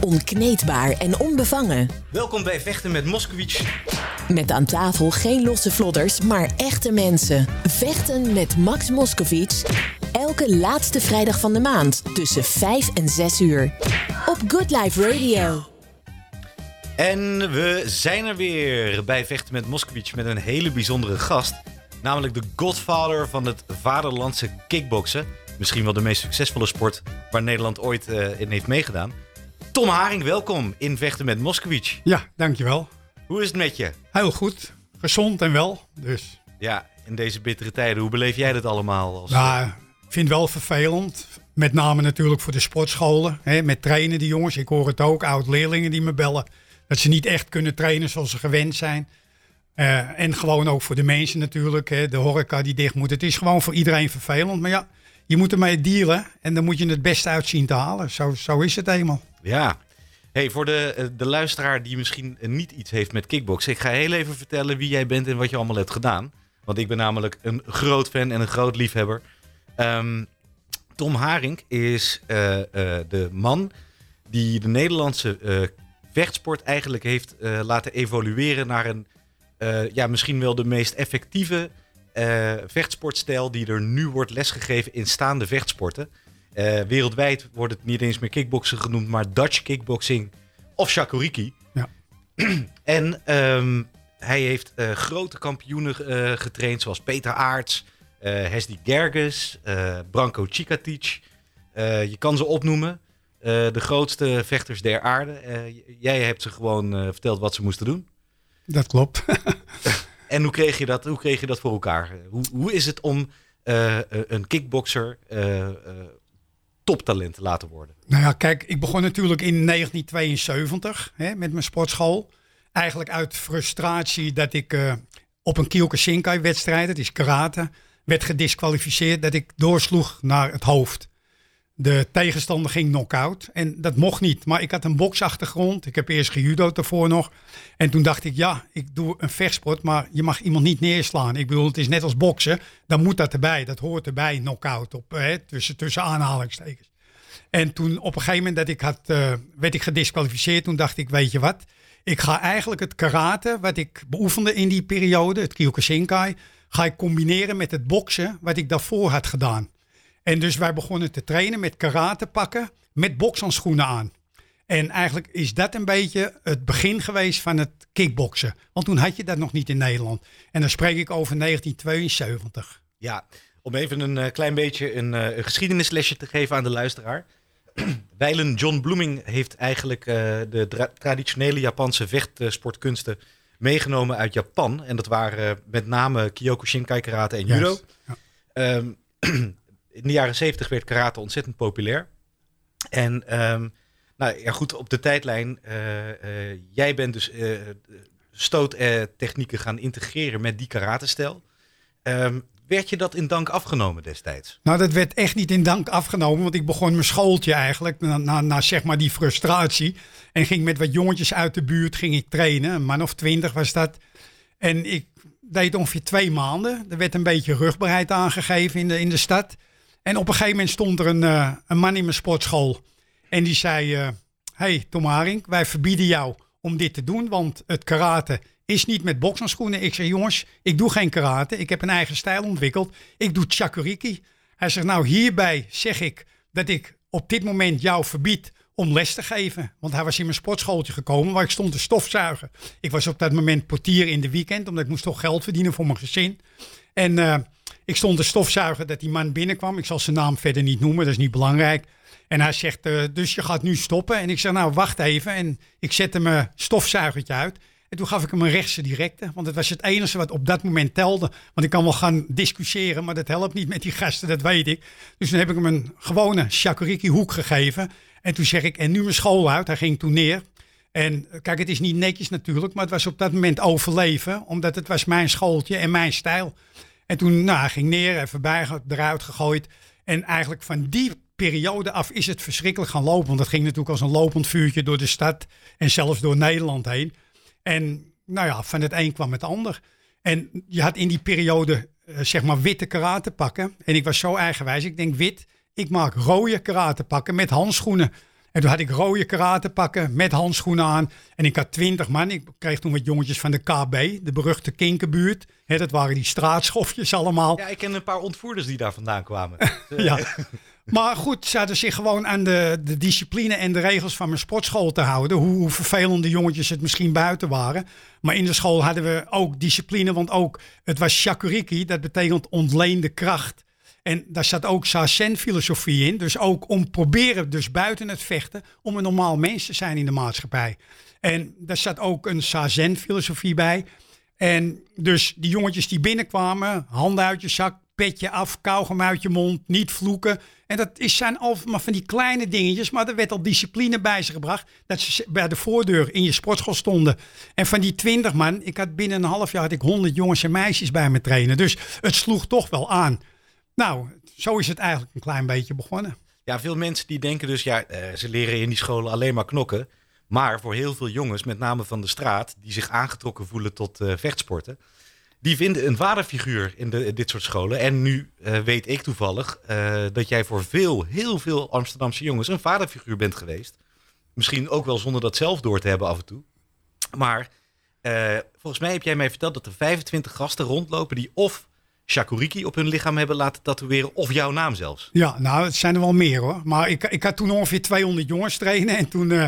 Onkneedbaar en onbevangen. Welkom bij Vechten met Moskowitz. Met aan tafel geen losse vlodders, maar echte mensen. Vechten met Max Moskowitz. Elke laatste vrijdag van de maand tussen 5 en 6 uur. Op Good Life Radio. En we zijn er weer bij Vechten met Moskowitz met een hele bijzondere gast. Namelijk de godfather van het vaderlandse kickboksen. Misschien wel de meest succesvolle sport waar Nederland ooit uh, in heeft meegedaan. Tom Haring, welkom in Vechten met Moskowitz. Ja, dankjewel. Hoe is het met je? Heel goed. Gezond en wel, dus. Ja, in deze bittere tijden. Hoe beleef jij dat allemaal? Als... Nou, ik vind het wel vervelend. Met name natuurlijk voor de sportscholen. Hè, met trainen die jongens. Ik hoor het ook, oud-leerlingen die me bellen. Dat ze niet echt kunnen trainen zoals ze gewend zijn. Uh, en gewoon ook voor de mensen natuurlijk. Hè, de horeca die dicht moet. Het is gewoon voor iedereen vervelend. Maar ja, je moet ermee dealen. En dan moet je het best uit zien te halen. Zo, zo is het eenmaal. Ja. Hey, voor de, eh, de luisteraar die misschien niet iets heeft met kickboksen. Ik ga heel even vertellen wie jij bent en wat je allemaal hebt gedaan. Want ik ben namelijk een groot fan en een groot liefhebber. Um, Tom Haring is uh, uh, de man die de Nederlandse vechtsport eigenlijk heeft laten evolueren naar een, ja, misschien wel de meest effectieve vechtsportstijl die er nu wordt lesgegeven in staande vechtsporten. Uh, wereldwijd wordt het niet eens meer kickboksen genoemd, maar Dutch kickboxing of shakuriki. Ja. en um, hij heeft uh, grote kampioenen getraind, zoals Peter Aarts, Hesdy Gerges, Branko Cikatic. je kan ze opnoemen. de grootste vechters der aarde. jij hebt ze gewoon verteld wat ze moesten doen. Dat klopt. en hoe kreeg je dat, hoe kreeg je dat voor elkaar? Hoe, hoe is het om een kickbokser toptalent laten worden? Nou ja, kijk, ik begon natuurlijk in 1972 hè, met mijn sportschool. Eigenlijk uit frustratie dat ik op een Kyokushinkai wedstrijd, het is karate, werd gedisqualificeerd dat ik doorsloeg naar het hoofd. De tegenstander ging knock-out en dat mocht niet. Maar ik had een boksachtergrond. Ik heb eerst gejudo ervoor nog. En toen dacht ik, ja, ik doe een vechtsport, maar je mag iemand niet neerslaan. Ik bedoel, het is net als boksen. Dan moet dat erbij. Dat hoort erbij, knock-out, op, hè, tussen, tussen aanhalingstekens. En toen op een gegeven moment dat ik had, uh, werd ik gedisqualificeerd, toen dacht ik, weet je wat? Ik ga eigenlijk het karate, wat ik beoefende in die periode, het Kyokushinkai, ga ik combineren met het boksen, wat ik daarvoor had gedaan. En dus wij begonnen te trainen met karate pakken met bokshandschoenen aan. En eigenlijk is dat een beetje het begin geweest van het kickboksen. Want toen had je dat nog niet in Nederland. En dan spreek ik over 1972. Ja, om even een uh, klein beetje een, uh, een, geschiedenislesje te geven aan de luisteraar. Wijlen John Blooming heeft eigenlijk uh, de traditionele Japanse vechtsportkunsten meegenomen uit Japan. En dat waren met name Kyokushinkai karate en judo. Yes. Ja. Um, in de jaren zeventig werd karate ontzettend populair. En um, nou ja, goed, op de tijdlijn. Uh, uh, jij bent dus uh, stoottechnieken gaan integreren met die karatestijl. Um, werd je dat in dank afgenomen destijds? Nou, dat werd echt niet in dank afgenomen. Want ik begon mijn schooltje eigenlijk. Na, na, na, zeg maar die frustratie. En ging met wat jongetjes uit de buurt ging ik trainen. Man of twintig was dat. En ik deed ongeveer twee maanden. Er werd een beetje rugbaarheid aangegeven in de, in de stad. En op een gegeven moment stond er een, uh, een man in mijn sportschool. En die zei: uh, Hey Tom Haring, wij verbieden jou om dit te doen. Want het karate is niet met bokshandschoenen. Ik zei: Jongens, ik doe geen karate. Ik heb een eigen stijl ontwikkeld. Ik doe chakuriki. Hij zegt: Nou, hierbij zeg ik dat ik op dit moment jou verbied om les te geven. Want hij was in mijn sportschooltje gekomen waar ik stond te stofzuigen. Ik was op dat moment portier in de weekend, omdat ik moest toch geld verdienen voor mijn gezin. En uh, ik stond te stofzuigen dat die man binnenkwam. Ik zal zijn naam verder niet noemen, dat is niet belangrijk. En hij zegt, uh, dus je gaat nu stoppen. En ik zeg, nou wacht even. En ik zette mijn stofzuigertje uit. En toen gaf ik hem een rechtse directe. Want het was het enige wat op dat moment telde. Want ik kan wel gaan discussiëren, maar dat helpt niet met die gasten, dat weet ik. Dus toen heb ik hem een gewone shakuriki hoek gegeven. En toen zeg ik, en nu mijn school uit. Hij ging toen neer. En kijk, het is niet netjes natuurlijk, maar het was op dat moment overleven. Omdat het was mijn schooltje en mijn stijl. En toen nou, ging neer, even bij, eruit gegooid. En eigenlijk van die periode af is het verschrikkelijk gaan lopen. Want dat ging natuurlijk als een lopend vuurtje door de stad en zelfs door Nederland heen. En nou ja, van het een kwam het ander. En je had in die periode uh, zeg maar witte karate pakken. En ik was zo eigenwijs. Ik denk wit, ik maak rode karate pakken met handschoenen. En toen had ik rode karate pakken met handschoenen aan. En ik had twintig man. Ik kreeg toen wat jongetjes van de KB, de beruchte Kinkerbuurt. Hè, dat waren die straatschofjes allemaal. Ja, ik ken een paar ontvoerders die daar vandaan kwamen. ja. Maar goed, ze hadden zich gewoon aan de, de discipline en de regels van mijn sportschool te houden. Hoe, hoe vervelend de jongetjes het misschien buiten waren. Maar in de school hadden we ook discipline, want ook het was shakuriki. Dat betekent ontleende kracht. En daar zat ook Sazen-filosofie in. Dus ook om proberen, dus buiten het vechten, om een normaal mens te zijn in de maatschappij. En daar zat ook een Sazen-filosofie bij. En dus die jongetjes die binnenkwamen, handen uit je zak, petje af, kauwgom uit je mond, niet vloeken. En dat is, zijn al van die kleine dingetjes, maar er werd al discipline bij ze gebracht. Dat ze bij de voordeur in je sportschool stonden. En van die twintig man, ik had binnen een half jaar had ik honderd jongens en meisjes bij me trainen. Dus het sloeg toch wel aan. Nou, zo is het eigenlijk een klein beetje begonnen. Ja, veel mensen die denken dus, ja, eh, ze leren in die scholen alleen maar knokken. Maar voor heel veel jongens, met name van de straat, die zich aangetrokken voelen tot uh, vechtsporten, die vinden een vaderfiguur in, dit soort scholen. En nu uh, weet ik toevallig dat jij voor veel, heel veel Amsterdamse jongens een vaderfiguur bent geweest. Misschien ook wel zonder dat zelf door te hebben af en toe. Maar volgens mij heb jij mij verteld dat er 25 gasten rondlopen die of Shakuriki op hun lichaam hebben laten tatoeëren. Of jouw naam zelfs. Ja, nou, het zijn er wel meer hoor. Maar ik, ik had toen ongeveer 200 jongens trainen. En toen, uh,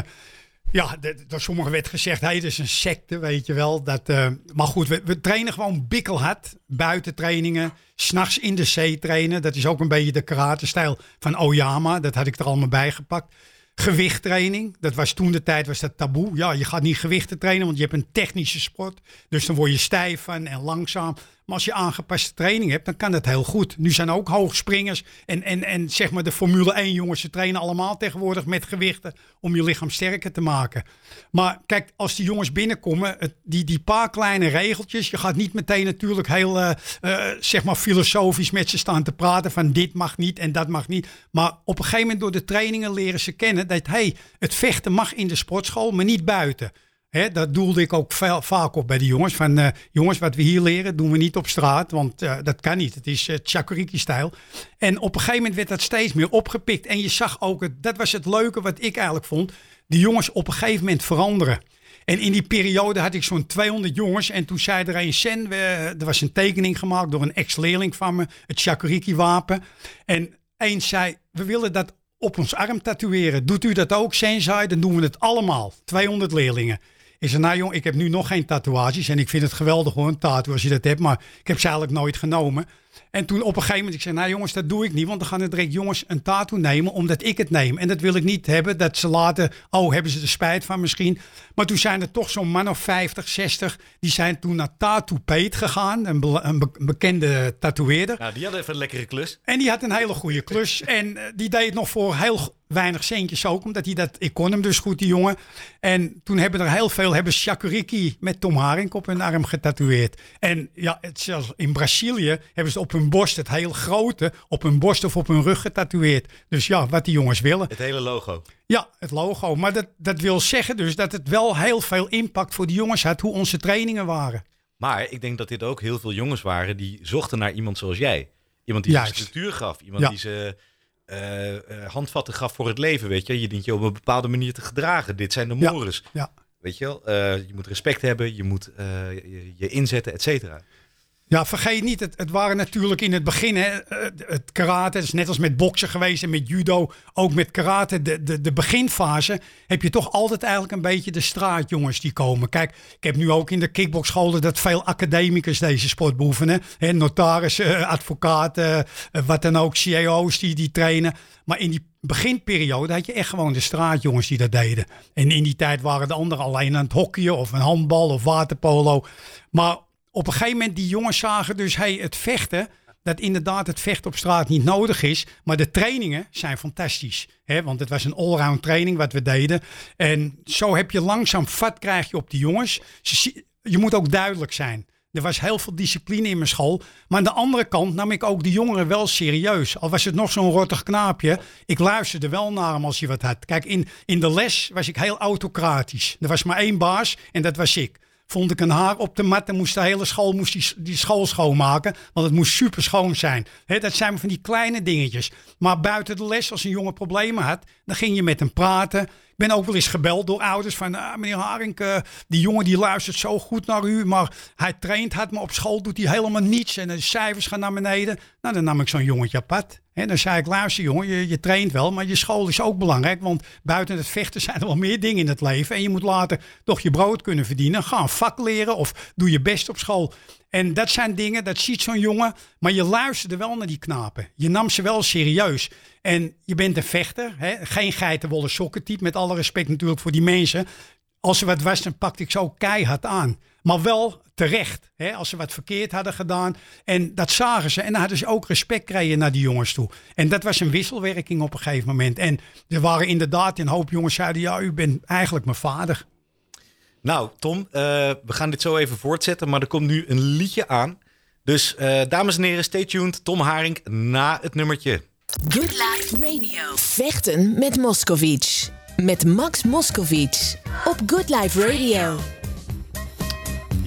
ja, door sommigen werd gezegd, dat is een secte, weet je wel. Dat, uh, maar goed, we, we, trainen gewoon bikkelhard. Buitentrainingen, s'nachts in de zee trainen. Dat is ook een beetje de karate-stijl van Oyama. Dat had ik er allemaal bij gepakt. Gewichttraining, dat was toen de tijd was dat taboe. Ja, je gaat niet gewichten trainen, want je hebt een technische sport. Dus dan word je stijf en langzaam. Maar als je aangepaste training hebt, dan kan dat heel goed. Nu zijn ook hoogspringers en, en, en zeg maar de Formule 1 jongens, ze trainen allemaal tegenwoordig met gewichten om je lichaam sterker te maken. Maar kijk, als die jongens binnenkomen, het, die, die paar kleine regeltjes, je gaat niet meteen natuurlijk heel uh, uh, zeg maar filosofisch met ze staan te praten van dit mag niet en dat mag niet. Maar op een gegeven moment door de trainingen leren ze kennen dat hey, het vechten mag in de sportschool, maar niet buiten. Hè, dat doelde ik ook vaak op bij de jongens. Van uh, jongens, wat we hier leren, doen we niet op straat. Want uh, dat kan niet. Het is Chakuriki-stijl. En op een gegeven moment werd dat steeds meer opgepikt. En je zag ook, het, dat was het leuke wat ik eigenlijk vond. De jongens op een gegeven moment veranderen. En in die periode had ik zo'n 200 jongens. En toen zei er een Sen, er was een tekening gemaakt door een ex-leerling van me. Het Chakuriki-wapen. En één zei, we willen dat op ons arm tatoeëren. Doet u dat ook, Sensei? Dan doen we het allemaal. 200 leerlingen. Ik zei, nou jong, ik heb nu nog geen tatoeages. En ik vind het geweldig hoor, een tattoo als je dat hebt. Maar ik heb ze eigenlijk nooit genomen. En toen op een gegeven moment, ik zei, nou jongens, dat doe ik niet. Want dan gaan er direct jongens een tattoo nemen, omdat ik het neem. En dat wil ik niet hebben, dat ze laten, oh, hebben ze er spijt van misschien. Maar toen zijn er toch zo'n man of 50, 60, die zijn toen naar Tattoo Peet gegaan. Een, be een be bekende tatoeëerder. Nou, die had even een lekkere klus. En die had een hele goede klus. en uh, die deed het nog voor heel weinig centjes ook, omdat hij dat, ik kon hem dus goed, die jongen. En toen hebben er heel veel, hebben Shakuriki met Tom Haring op hun arm getatoeëerd. En ja, het, zelfs in Brazilië hebben ze op hun borst het heel grote, op hun borst of op hun rug getatoeëerd. Dus ja, wat die jongens willen. Het hele logo. Ja, het logo. Maar dat, dat wil zeggen dus dat het wel heel veel impact voor die jongens had, hoe onze trainingen waren. Maar ik denk dat dit ook heel veel jongens waren die zochten naar iemand zoals jij. Iemand die Juist. ze structuur gaf. Iemand Ja. die ze eh, handvatten gaf voor het leven, weet je. Je dient je op een bepaalde manier te gedragen. Dit zijn de mores. Ja. Weet je wel? Eh, je moet respect hebben, je moet je, je inzetten, et cetera. Ja, vergeet niet, het, het waren natuurlijk in het begin hè, het, het karate, het is net als met boksen geweest en met judo, ook met karate, de, de, de beginfase heb je toch altijd eigenlijk een beetje de straatjongens die komen. Kijk, ik heb nu ook in de kickboxscholen dat veel academicus deze sport beoefenen. Hè, notarissen, advocaten, eh, wat dan ook, CEO's die, die trainen. Maar in die beginperiode had je echt gewoon de straatjongens die dat deden. En in die tijd waren de anderen alleen aan het hockeyen of een handbal of waterpolo. Maar op een gegeven moment die jongens zagen dus hey, het vechten. Dat inderdaad het vechten op straat niet nodig is. Maar de trainingen zijn fantastisch. Hè? Want het was een allround training wat we deden. En zo heb je langzaam vat krijg je op die jongens. Je moet ook duidelijk zijn. Er was heel veel discipline in mijn school. Maar aan de andere kant nam ik ook de jongeren wel serieus. Al was het nog zo'n rottig knaapje. Ik luisterde wel naar hem als hij wat had. Kijk, in, in de les was ik heel autocratisch. Er was maar één baas en dat was ik. Vond ik een haar op de mat en moest de hele school moest die, die school schoonmaken. Want het moest super schoon zijn. Hè, dat zijn van die kleine dingetjes. Maar buiten de les, als een jongen problemen had, dan ging je met hem praten ben ook wel eens gebeld door ouders van ah, meneer Haring, uh, die jongen die luistert zo goed naar u, maar hij traint had maar op school doet hij helemaal niets en de cijfers gaan naar beneden. Nou, dan nam ik zo'n jongetje apart. En dan zei ik, luister jongen, je, je traint wel, maar je school is ook belangrijk. Want buiten het vechten zijn er wel meer dingen in het leven. En je moet later toch je brood kunnen verdienen. Ga een vak leren of doe je best op school. En dat zijn dingen, dat ziet zo'n jongen. Maar je luisterde wel naar die knapen. Je nam ze wel serieus. En je bent een vechter. Hè? Geen geitenwolle sokken type. Met alle respect natuurlijk voor die mensen. Als er wat was, dan pakte ik zo keihard aan. Maar wel terecht. Hè? Als ze wat verkeerd hadden gedaan. En dat zagen ze. En dan hadden ze ook respect kregen naar die jongens toe. En dat was een wisselwerking op een gegeven moment. En er waren inderdaad een hoop jongens zeiden... ja, u bent eigenlijk mijn vader. Nou, Tom, uh, we gaan dit zo even voortzetten, maar er komt nu een liedje aan. Dus uh, dames en heren, stay tuned. Tom Haring na het nummertje. Good Life Radio. Vechten met Moscovic. Met Max Moscovic. Op Good Life Radio.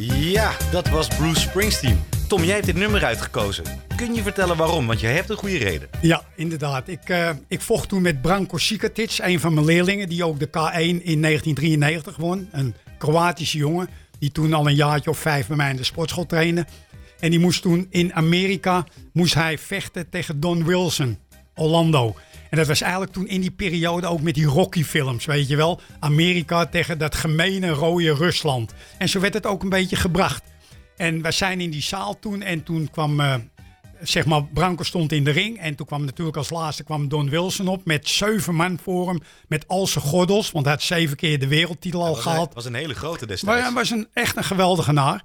Ja, dat was Bruce Springsteen. Tom, jij hebt dit nummer uitgekozen. Kun je vertellen waarom? Want je hebt een goede reden. Ja, inderdaad. Ik, uh, ik vocht toen met Branko Sikatic, een van mijn leerlingen, die ook de K1 in 1993 won. Een Kroatische jongen, die toen al een jaartje of vijf bij mij in de sportschool trainde. En die moest toen in Amerika moest hij vechten tegen Don Wilson, Orlando. En dat was eigenlijk toen in die periode ook met die Rocky-films, weet je wel. Amerika tegen dat gemene rode Rusland. En zo werd het ook een beetje gebracht. En we zijn in die zaal toen en toen kwam uh, zeg maar, Branko stond in de ring. En toen kwam natuurlijk als laatste kwam Don Wilson op met zeven man voor hem. Met al zijn gordels, want hij had zeven keer de wereldtitel al gehaald. Dat was een hele grote destijds. Maar hij was een, echt een geweldige naar.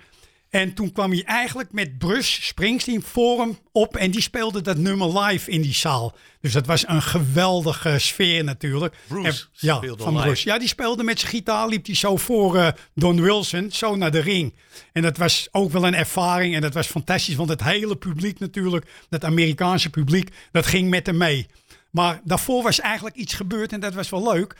En toen kwam hij eigenlijk met Bruce Springsteen voor hem op. En die speelde dat nummer live in die zaal. Dus dat was een geweldige sfeer natuurlijk. Bruce ja, van Bruce. Ja, die speelde met zijn gitaar. Liep hij zo voor uh, Don Wilson, zo naar de ring. En dat was ook wel een ervaring. En dat was fantastisch. Want het hele publiek natuurlijk, dat Amerikaanse publiek, dat ging met hem mee. Maar daarvoor was eigenlijk iets gebeurd en dat was wel leuk.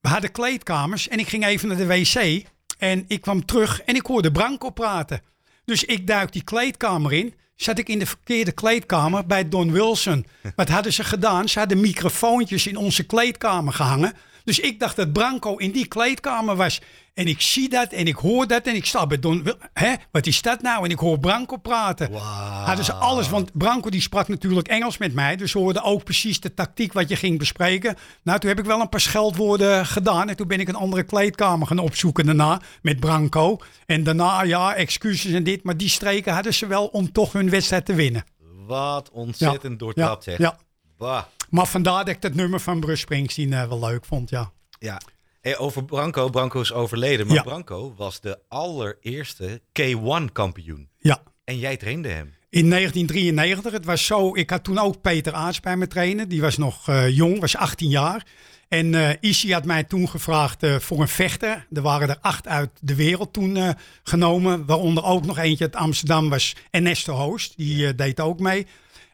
We hadden kleedkamers en ik ging even naar de wc. En ik kwam terug en ik hoorde Branko praten. Dus ik duik die kleedkamer in. Zat ik in de verkeerde kleedkamer bij Don Wilson. Wat hadden ze gedaan? Ze hadden microfoontjes in onze kleedkamer gehangen. Dus ik dacht dat Branko in die kleedkamer was. En ik zie dat en ik hoor dat en ik sta bij Don. Hè, wat is dat nou? En ik hoor Branko praten. Wow. Hadden ze alles, want Branko die sprak natuurlijk Engels met mij. Dus hoorde ook precies de tactiek wat je ging bespreken. Nou, toen heb ik wel een paar scheldwoorden gedaan. En toen ben ik een andere kleedkamer gaan opzoeken daarna met Branko. En daarna, ja, excuses en dit. Maar die streken hadden ze wel om toch hun wedstrijd te winnen. Wat ontzettend ja. doortrapt, ja. zeg. Ja. Bah. Maar vandaar dat ik dat nummer van Bruce Springsteen uh, wel leuk vond, ja. Ja. Hey, over Branko, Branko is overleden, maar Ja. Branko was de allereerste K1 kampioen. Ja. En jij trainde hem. In 1993, het was zo, ik had toen ook Peter Aarts bij me trainen. Die was nog eh, jong, was 18 jaar. En eh Isi had mij toen gevraagd eh, voor een vechter. Er waren er acht uit de wereld toen eh, genomen. Waaronder ook nog eentje uit Amsterdam was Ernesto Hoost. Die eh, deed ook mee.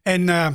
En eh,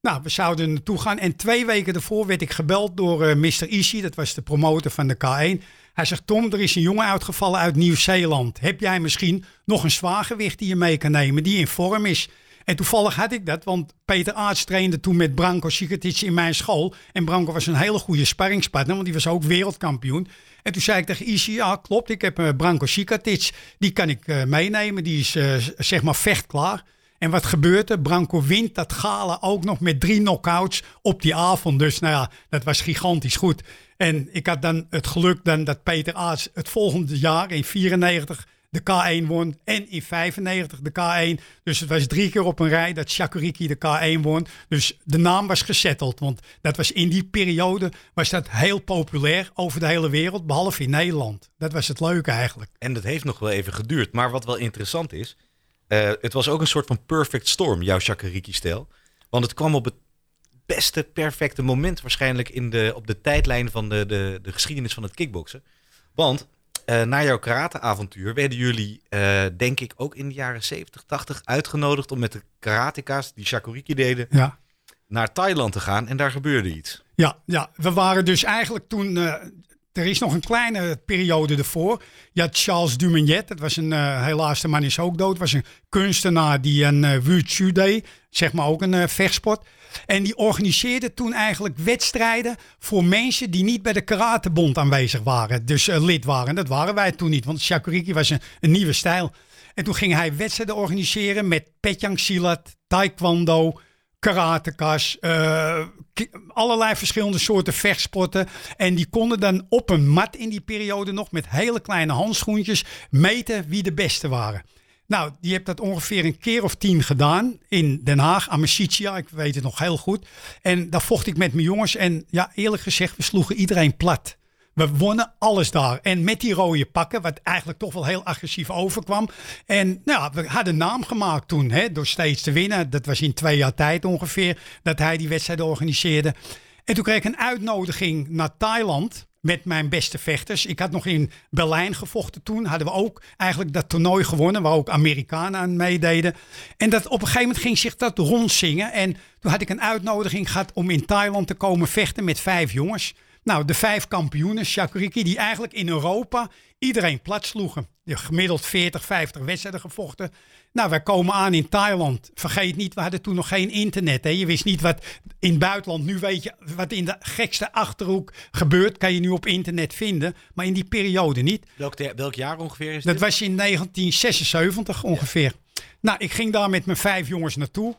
nou, we zouden naartoe gaan. En twee weken daarvoor werd ik gebeld door eh Mr. Isi. Dat was de promotor van de K1. Hij zegt, Tom, er is een jongen uitgevallen uit Nieuw-Zeeland. Heb jij misschien nog een zwaargewicht die je mee kan nemen, die in vorm is? En toevallig had ik dat, want Peter Aarts trainde toen met Branko Sikatic in mijn school. En Branko was een hele goede sparringspartner, want die was ook wereldkampioen. En toen zei ik tegen Isi, ja klopt, ik heb eh, Branko Sikatic, die kan ik eh, meenemen. Die is zeg maar vechtklaar. En wat gebeurt er? Branko wint dat gala ook nog met drie knockouts op die avond. Dus nou ja, dat was gigantisch goed. En ik had dan het geluk dan dat Peter Aarts het volgende jaar in 94 de K1 won en in 95 de K1. Dus het was drie keer op een rij dat Shakuriki de K1 won. Dus de naam was gesetteld, want dat was in die periode was dat heel populair over de hele wereld, behalve in Nederland. Dat was het leuke eigenlijk. En dat heeft nog wel even geduurd. Maar wat wel interessant is, eh, het was ook een soort van perfect storm, jouw Shakariki-stijl. Want het kwam op het beste, perfecte moment waarschijnlijk in de, op de tijdlijn van de, de, de geschiedenis van het kickboksen. Want eh, na jouw karateavontuur werden jullie, eh, denk ik, ook in de jaren 70, 80 uitgenodigd om met de karateka's die Shakuriki deden Ja. naar Thailand te gaan. En daar gebeurde iets. Ja, ja, we waren dus eigenlijk toen. Eh, er is nog een kleine periode ervoor. Je had Charles Dumignet, dat was een, uh, helaas de man is ook dood, was een kunstenaar die een uh, Wushu deed, zeg maar ook een uh, vechtsport. En die organiseerde toen eigenlijk wedstrijden voor mensen die niet bij de karatebond aanwezig waren. Dus lid waren. Dat waren wij toen niet, want Shakuriki was een, een nieuwe stijl. En toen ging hij wedstrijden organiseren met Petjang Silat, Taekwondo, karatekas, uh, allerlei verschillende soorten vechtsporten. En die konden dan op een mat in die periode nog met hele kleine handschoentjes meten wie de beste waren. Nou, die heeft dat ongeveer een keer of tien gedaan in Den Haag, Amicitia, ik weet het nog heel goed. En daar vocht ik met mijn jongens en ja, eerlijk gezegd, we sloegen iedereen plat. We wonnen alles daar. En met die rode pakken, wat eigenlijk toch wel heel agressief overkwam. En nou, we hadden naam gemaakt toen, hè, door steeds te winnen. Dat was in twee jaar tijd ongeveer, dat hij die wedstrijd organiseerde. En toen kreeg ik een uitnodiging naar Thailand met mijn beste vechters. Ik had nog in Berlijn gevochten toen. Hadden we ook eigenlijk dat toernooi gewonnen, waar ook Amerikanen aan meededen. En dat op een gegeven moment ging zich dat rondzingen. En toen had ik een uitnodiging gehad om in Thailand te komen vechten met vijf jongens. Nou, de vijf kampioenen, Shakuriki, die eigenlijk in Europa iedereen plat sloegen. Gemiddeld 40, 50 wedstrijden gevochten. Nou, wij komen aan in Thailand. Vergeet niet, we hadden toen nog geen internet. Hè? Je wist niet wat in het buitenland. Nu weet je wat in de gekste achterhoek gebeurt. Kan je nu op internet vinden. Maar in die periode niet. Welk, welk jaar ongeveer is dat? Dat was in 1976 ongeveer. Nou, ik ging daar met mijn vijf jongens naartoe.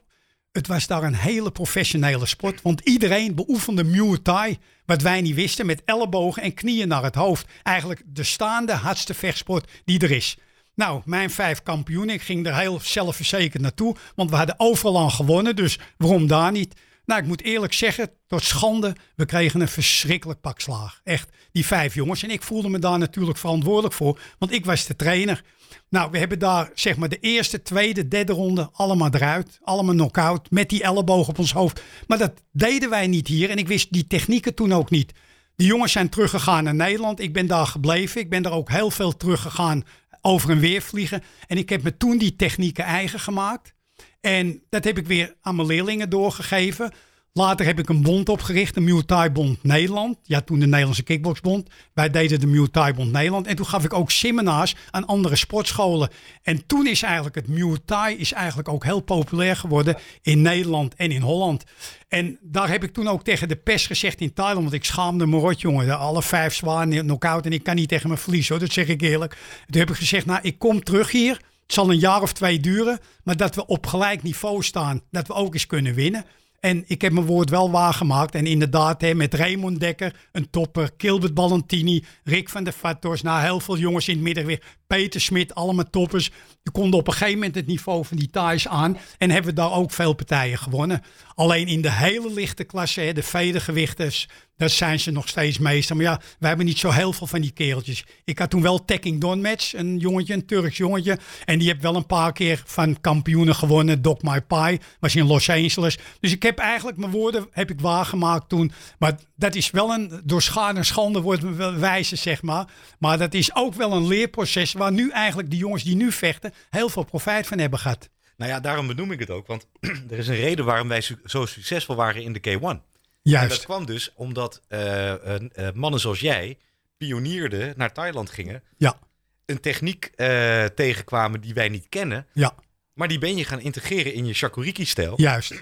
Het was daar een hele professionele sport. Want iedereen beoefende Muay Thai. Wat wij niet wisten. Met ellebogen en knieën naar het hoofd. Eigenlijk de staande hardste vechtsport die er is. Nou, mijn vijf kampioenen. Ik ging er heel zelfverzekerd naartoe. Want we hadden overal aan gewonnen. Dus waarom daar niet? Nou, ik moet eerlijk zeggen, tot schande, we kregen een verschrikkelijk pak slaag. Echt, die vijf jongens. En ik voelde me daar natuurlijk verantwoordelijk voor, want ik was de trainer. Nou, we hebben daar zeg maar de eerste, tweede, derde ronde allemaal eruit. Allemaal knock-out met die elleboog op ons hoofd. Maar dat deden wij niet hier en ik wist die technieken toen ook niet. Die jongens zijn teruggegaan naar Nederland. Ik ben daar gebleven. Ik ben daar ook heel veel teruggegaan over en weer vliegen. En ik heb me toen die technieken eigen gemaakt. En dat heb ik weer aan mijn leerlingen doorgegeven. Later heb ik een bond opgericht, de Muay Thai Bond Nederland. Ja, toen de Nederlandse Kickboxbond. Wij deden de Muay Thai Bond Nederland. En toen gaf ik ook seminars aan andere sportscholen. En toen is eigenlijk het Muay Thai is eigenlijk ook heel populair geworden in Nederland en in Holland. En daar heb ik toen ook tegen de pers gezegd in Thailand. Want ik schaamde me rot, jongen. Alle vijf zwaar knock-out. En ik kan niet tegen me verliezen, hoor. Dat zeg ik eerlijk. Toen heb ik gezegd, nou, ik kom terug hier. Het zal een jaar of twee duren. Maar dat we op gelijk niveau staan. Dat we ook eens kunnen winnen. En ik heb mijn woord wel waargemaakt. En inderdaad, hè, met Raymond Dekker, een topper. Gilbert Ballantini, Rick van der Vators. Nou, heel veel jongens in het midden weer. Peter Smit, allemaal toppers. Die konden op een gegeven moment het niveau van die Thais aan. En hebben daar ook veel partijen gewonnen. Alleen in de hele lichte klasse, hè, de vedergewichters, daar zijn ze nog steeds meester. Maar ja, wij hebben niet zo heel veel van die kereltjes. Ik had toen wel Tekking Don Match, een jongetje, een Turks jongetje. En die heeft wel een paar keer van kampioenen gewonnen. Doc My Pie was in Los Angeles. Dus ik heb eigenlijk mijn woorden heb ik waargemaakt toen. Maar dat is wel een, door schade en schande wordt wijzen, zeg maar. Maar dat is ook wel een leerproces waar nu eigenlijk de jongens die nu vechten heel veel profijt van hebben gehad. Nou ja, daarom benoem ik het ook. Want er is een reden waarom wij zo succesvol waren in de K1. Juist. En dat kwam dus omdat uh, uh, mannen zoals jij pionierden naar Thailand gingen. Ja. Een techniek uh, tegenkwamen die wij niet kennen. Ja. Maar die ben je gaan integreren in je Shakuriki-stijl. Juist.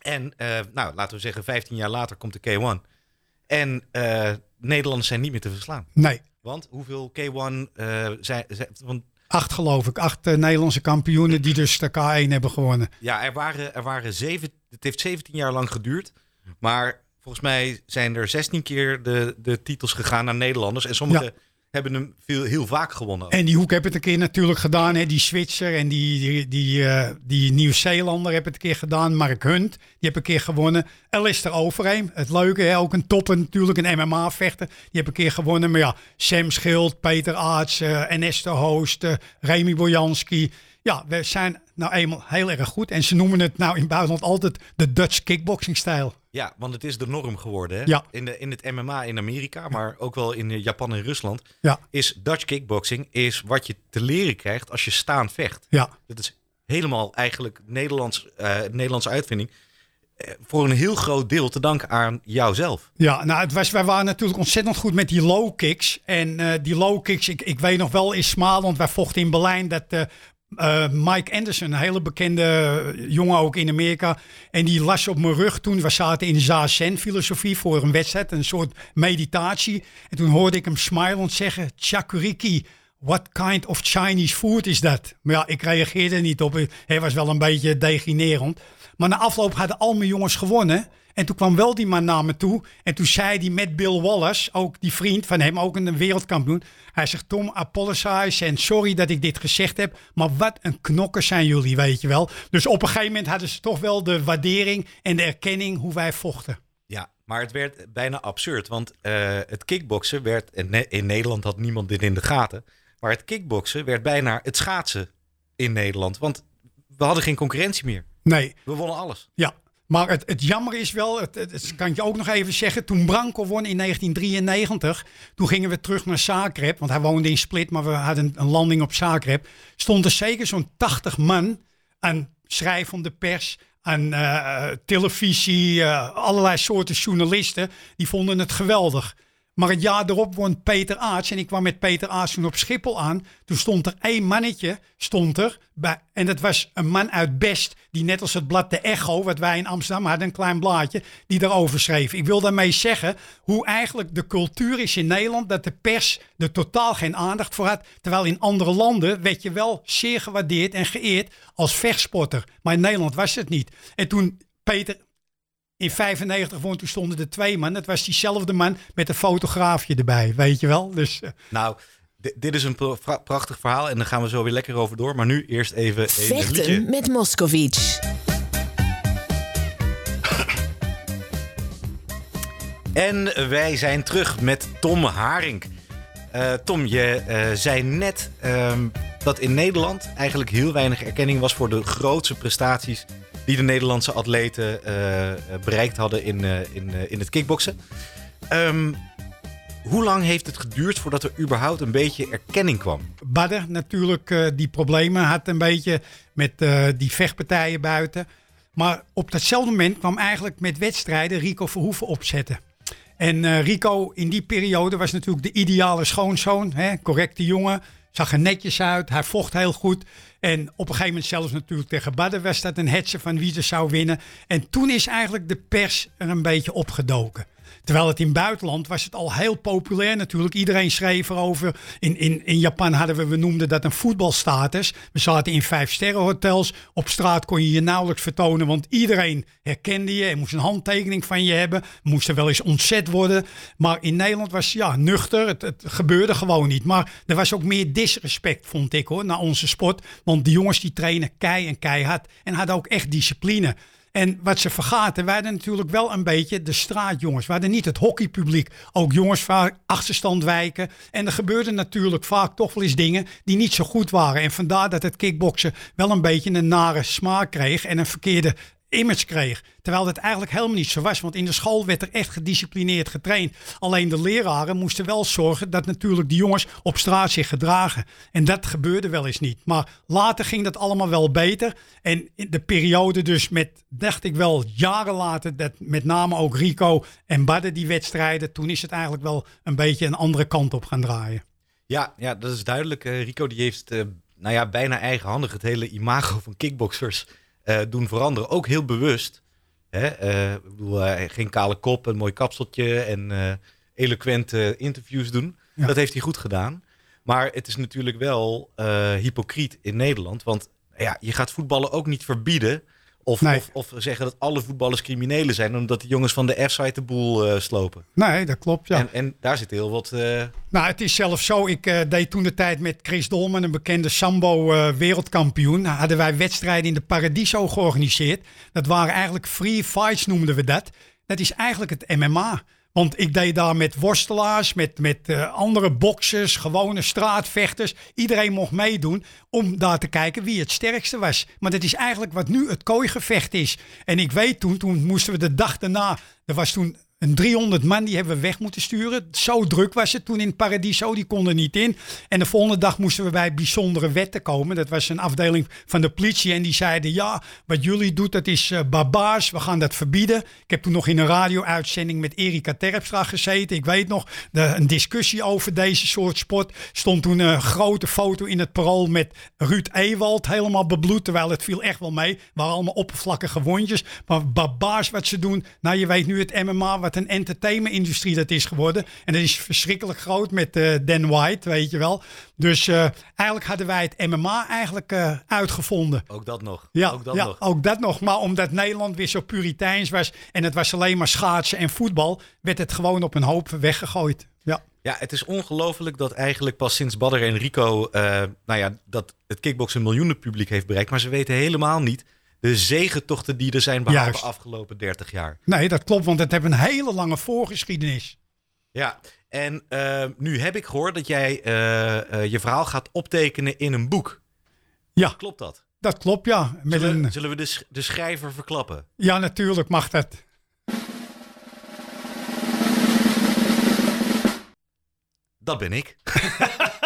En nou, laten we zeggen, 15 jaar later komt de K1. En Nederlanders zijn niet meer te verslaan. Nee. Want hoeveel K1 zijn... Want Acht geloof ik. Acht Nederlandse kampioenen die dus de K1 hebben gewonnen. Ja, er waren, er waren zeven... Het heeft 17 jaar lang geduurd. Maar volgens mij zijn er 16 keer de, de titels gegaan naar Nederlanders. En sommige hebben hem veel, heel vaak gewonnen. En die Hoek heb het een keer natuurlijk gedaan. Hè? Die Zwitser en die, die, die, uh, die Nieuw-Zeelander hebben het een keer gedaan. Mark Hunt, die heeft een keer gewonnen. Alistair Overeem, het leuke, hè? ook een topper natuurlijk, een MMA-vechter. Die heeft een keer gewonnen. Maar ja, Sam Schild, Peter Aarts, uh, Ernesto Hoost, uh, Remy Bojanski... Ja, we zijn nou eenmaal heel erg goed. En ze noemen het nou in buitenland altijd de Dutch kickboxing-stijl. Ja, want het is de norm geworden. Hè? Ja. In, de, in het MMA in Amerika, maar ook wel in Japan en Rusland. Ja. Is Dutch kickboxing is wat je te leren krijgt als je staan vecht. Ja. Dat is helemaal eigenlijk Nederlands, uh, Nederlandse uitvinding. voor een heel groot deel te danken aan jouzelf. Ja, nou, het was, wij waren natuurlijk ontzettend goed met die low kicks. En uh, die low kicks, ik, ik weet nog wel in Smaland, wij vochten in Berlijn, dat uh, uh, Mike Anderson, een hele bekende jongen ook in Amerika. En die las op mijn rug toen. We zaten in Zazen filosofie voor een wedstrijd, een soort meditatie. En toen hoorde ik hem smilend zeggen, Chakuriki, what kind of Chinese food is that? Maar ja, ik reageerde niet op. Hij was wel een beetje deginerend. Maar na afloop hadden al mijn jongens gewonnen. En toen kwam wel die man naar me toe. En toen zei hij met Bill Wallace, ook die vriend van hem, ook een wereldkampioen. Hij zegt, Tom, apologize en sorry dat ik dit gezegd heb. Maar wat een knokken zijn jullie, weet je wel. Dus op een gegeven moment hadden ze toch wel de waardering en de erkenning hoe wij vochten. Ja, maar het werd bijna absurd. Want uh, het kickboksen werd, in Nederland had niemand dit in de gaten. Maar het kickboksen werd bijna het schaatsen in Nederland. Want we hadden geen concurrentie meer. Nee. We wonnen alles. Ja, maar het, het jammer is wel, het, kan je ook nog even zeggen, toen Branko won in 1993, toen gingen we terug naar Zagreb, want hij woonde in Split, maar we hadden een landing op Zagreb. Stond er zeker zo'n 80 man aan schrijvende pers, aan uh, televisie, uh, allerlei soorten journalisten, die vonden het geweldig. Maar het jaar erop won Peter Aarts. En ik kwam met Peter Aarts toen op Schiphol aan. Toen stond er één mannetje, stond er. Bij, en dat was een man uit Best. Die net als het blad De Echo, wat wij in Amsterdam hadden, een klein blaadje. Die daarover schreef. Ik wil daarmee zeggen hoe eigenlijk de cultuur is in Nederland. Dat de pers er totaal geen aandacht voor had. Terwijl in andere landen werd je wel zeer gewaardeerd en geëerd als vechtsporter. Maar in Nederland was het niet. En toen Peter in 95 vond toen stonden er twee man. Dat was diezelfde man met een fotograafje erbij, weet je wel. Dus, uh... nou, dit is een prachtig verhaal en dan gaan we zo weer lekker over door. Maar nu eerst even... Vechten met Moscovic. En wij zijn terug met Tom Haring. Uh, Tom, je uh, zei net um, dat in Nederland eigenlijk heel weinig erkenning was voor de grootste prestaties die de Nederlandse atleten uh, bereikt hadden in, uh, in, in het kickboksen. Um, hoe lang heeft het geduurd voordat er überhaupt een beetje erkenning kwam? Badder natuurlijk die problemen had een beetje met die vechtpartijen buiten. Maar op datzelfde moment kwam eigenlijk met wedstrijden Rico Verhoeven opzetten. En Rico in die periode was natuurlijk de ideale schoonzoon. Hè? Correcte jongen, zag er netjes uit, hij vocht heel goed. En op een gegeven moment zelfs natuurlijk tegen Badden was dat een hetze van wie er zou winnen. En toen is eigenlijk de pers er een beetje opgedoken. Terwijl het in het buitenland was het al heel populair natuurlijk. Iedereen schreef erover. In, in, in Japan hadden we, we noemden dat een voetbalstatus. We zaten in vijf sterren hotels. Op straat kon je je nauwelijks vertonen, want iedereen herkende je en moest een handtekening van je hebben. Moest er wel eens ontzet worden. Maar in Nederland was ja, nuchter. Het, het gebeurde gewoon niet. Maar er was ook meer disrespect, vond ik hoor, naar onze sport. Want die jongens die trainen kei en keihard en hadden ook echt discipline. En wat ze vergaten, wij natuurlijk wel een beetje de straatjongens. We hadden niet het hockeypubliek. Ook jongens vaak achterstand wijken. En er gebeurden natuurlijk vaak toch wel eens dingen die niet zo goed waren. En vandaar dat het kickboksen wel een beetje een nare smaak kreeg. En een verkeerde image kreeg. Terwijl dat eigenlijk helemaal niet zo was. Want in de school werd er echt gedisciplineerd getraind. Alleen de leraren moesten wel zorgen dat natuurlijk die jongens op straat zich gedragen. En dat gebeurde wel eens niet. Maar later ging dat allemaal wel beter. En in de periode dus met, dacht ik wel, jaren later, dat met name ook Rico en Badde die wedstrijden. Toen is het eigenlijk wel een beetje een andere kant op gaan draaien. Ja, ja dat is duidelijk. Uh, Rico die heeft uh, nou ja, bijna eigenhandig het hele imago van kickboxers doen veranderen. Ook heel bewust. Hè? Uh, ik bedoel, uh, geen kale kop, een mooi kapseltje en eloquente interviews doen. Ja. Dat heeft hij goed gedaan. Maar het is natuurlijk wel hypocriet in Nederland. Want ja, je gaat voetballen ook niet verbieden. Of, nee. of, of, zeggen dat alle voetballers criminelen zijn, omdat de jongens van de F-site de boel uh, slopen. Nee, dat klopt, ja. En, en daar zit heel wat... Uh... Nou, het is zelfs zo, ik uh, deed toen de tijd met Chris Dolman, een bekende Sambo-wereldkampioen. Nou, hadden wij wedstrijden in de Paradiso georganiseerd. Dat waren eigenlijk free fights, noemden we dat. Dat is eigenlijk het MMA. Want ik deed daar met worstelaars, met, met uh, andere boxers, gewone straatvechters. Iedereen mocht meedoen om daar te kijken wie het sterkste was. Maar dat is eigenlijk wat nu het kooigevecht is. En ik weet toen, toen moesten we de dag daarna... Er was toen een 300 man die hebben we weg moeten sturen. Zo druk was het toen in Paradiso, die konden niet in. En de volgende dag moesten we bij bijzondere wetten komen. Dat was een afdeling van de politie en die zeiden... ja, wat jullie doen, dat is uh, barbaars, we gaan dat verbieden. Ik heb toen nog in een radio-uitzending met Erika Terpstra gezeten. Ik weet nog, een discussie over deze soort sport. Stond toen een grote foto in het parool met Ruud Ewald helemaal bebloed... terwijl het viel echt wel mee. waren allemaal oppervlakkige wondjes. Maar barbaars wat ze doen. Nou, je weet nu het MMA... wat een entertainment-industrie dat is geworden. En dat is verschrikkelijk groot met uh, Dan White, weet je wel. Dus uh, eigenlijk hadden wij het MMA eigenlijk uh, uitgevonden. Ook dat nog. Ja, ook dat ja, nog. ook dat nog. Maar omdat Nederland weer zo puriteins was en het was alleen maar schaatsen en voetbal, werd het gewoon op een hoop weggegooid. Ja. Ja, het is ongelooflijk dat eigenlijk pas sinds Badr en Rico, nou ja, dat het kickboksen een miljoenen publiek heeft bereikt. Maar ze weten helemaal niet de zegentochten die er zijn behaald de afgelopen 30 jaar. Nee, dat klopt, want het heeft een hele lange voorgeschiedenis. Ja, en uh, nu heb ik gehoord dat jij uh, uh, je verhaal gaat optekenen in een boek. Ja. Klopt dat? Dat klopt, ja. Met zullen, een... zullen we de, sch de schrijver verklappen? Ja, natuurlijk mag dat. Dat ben ik.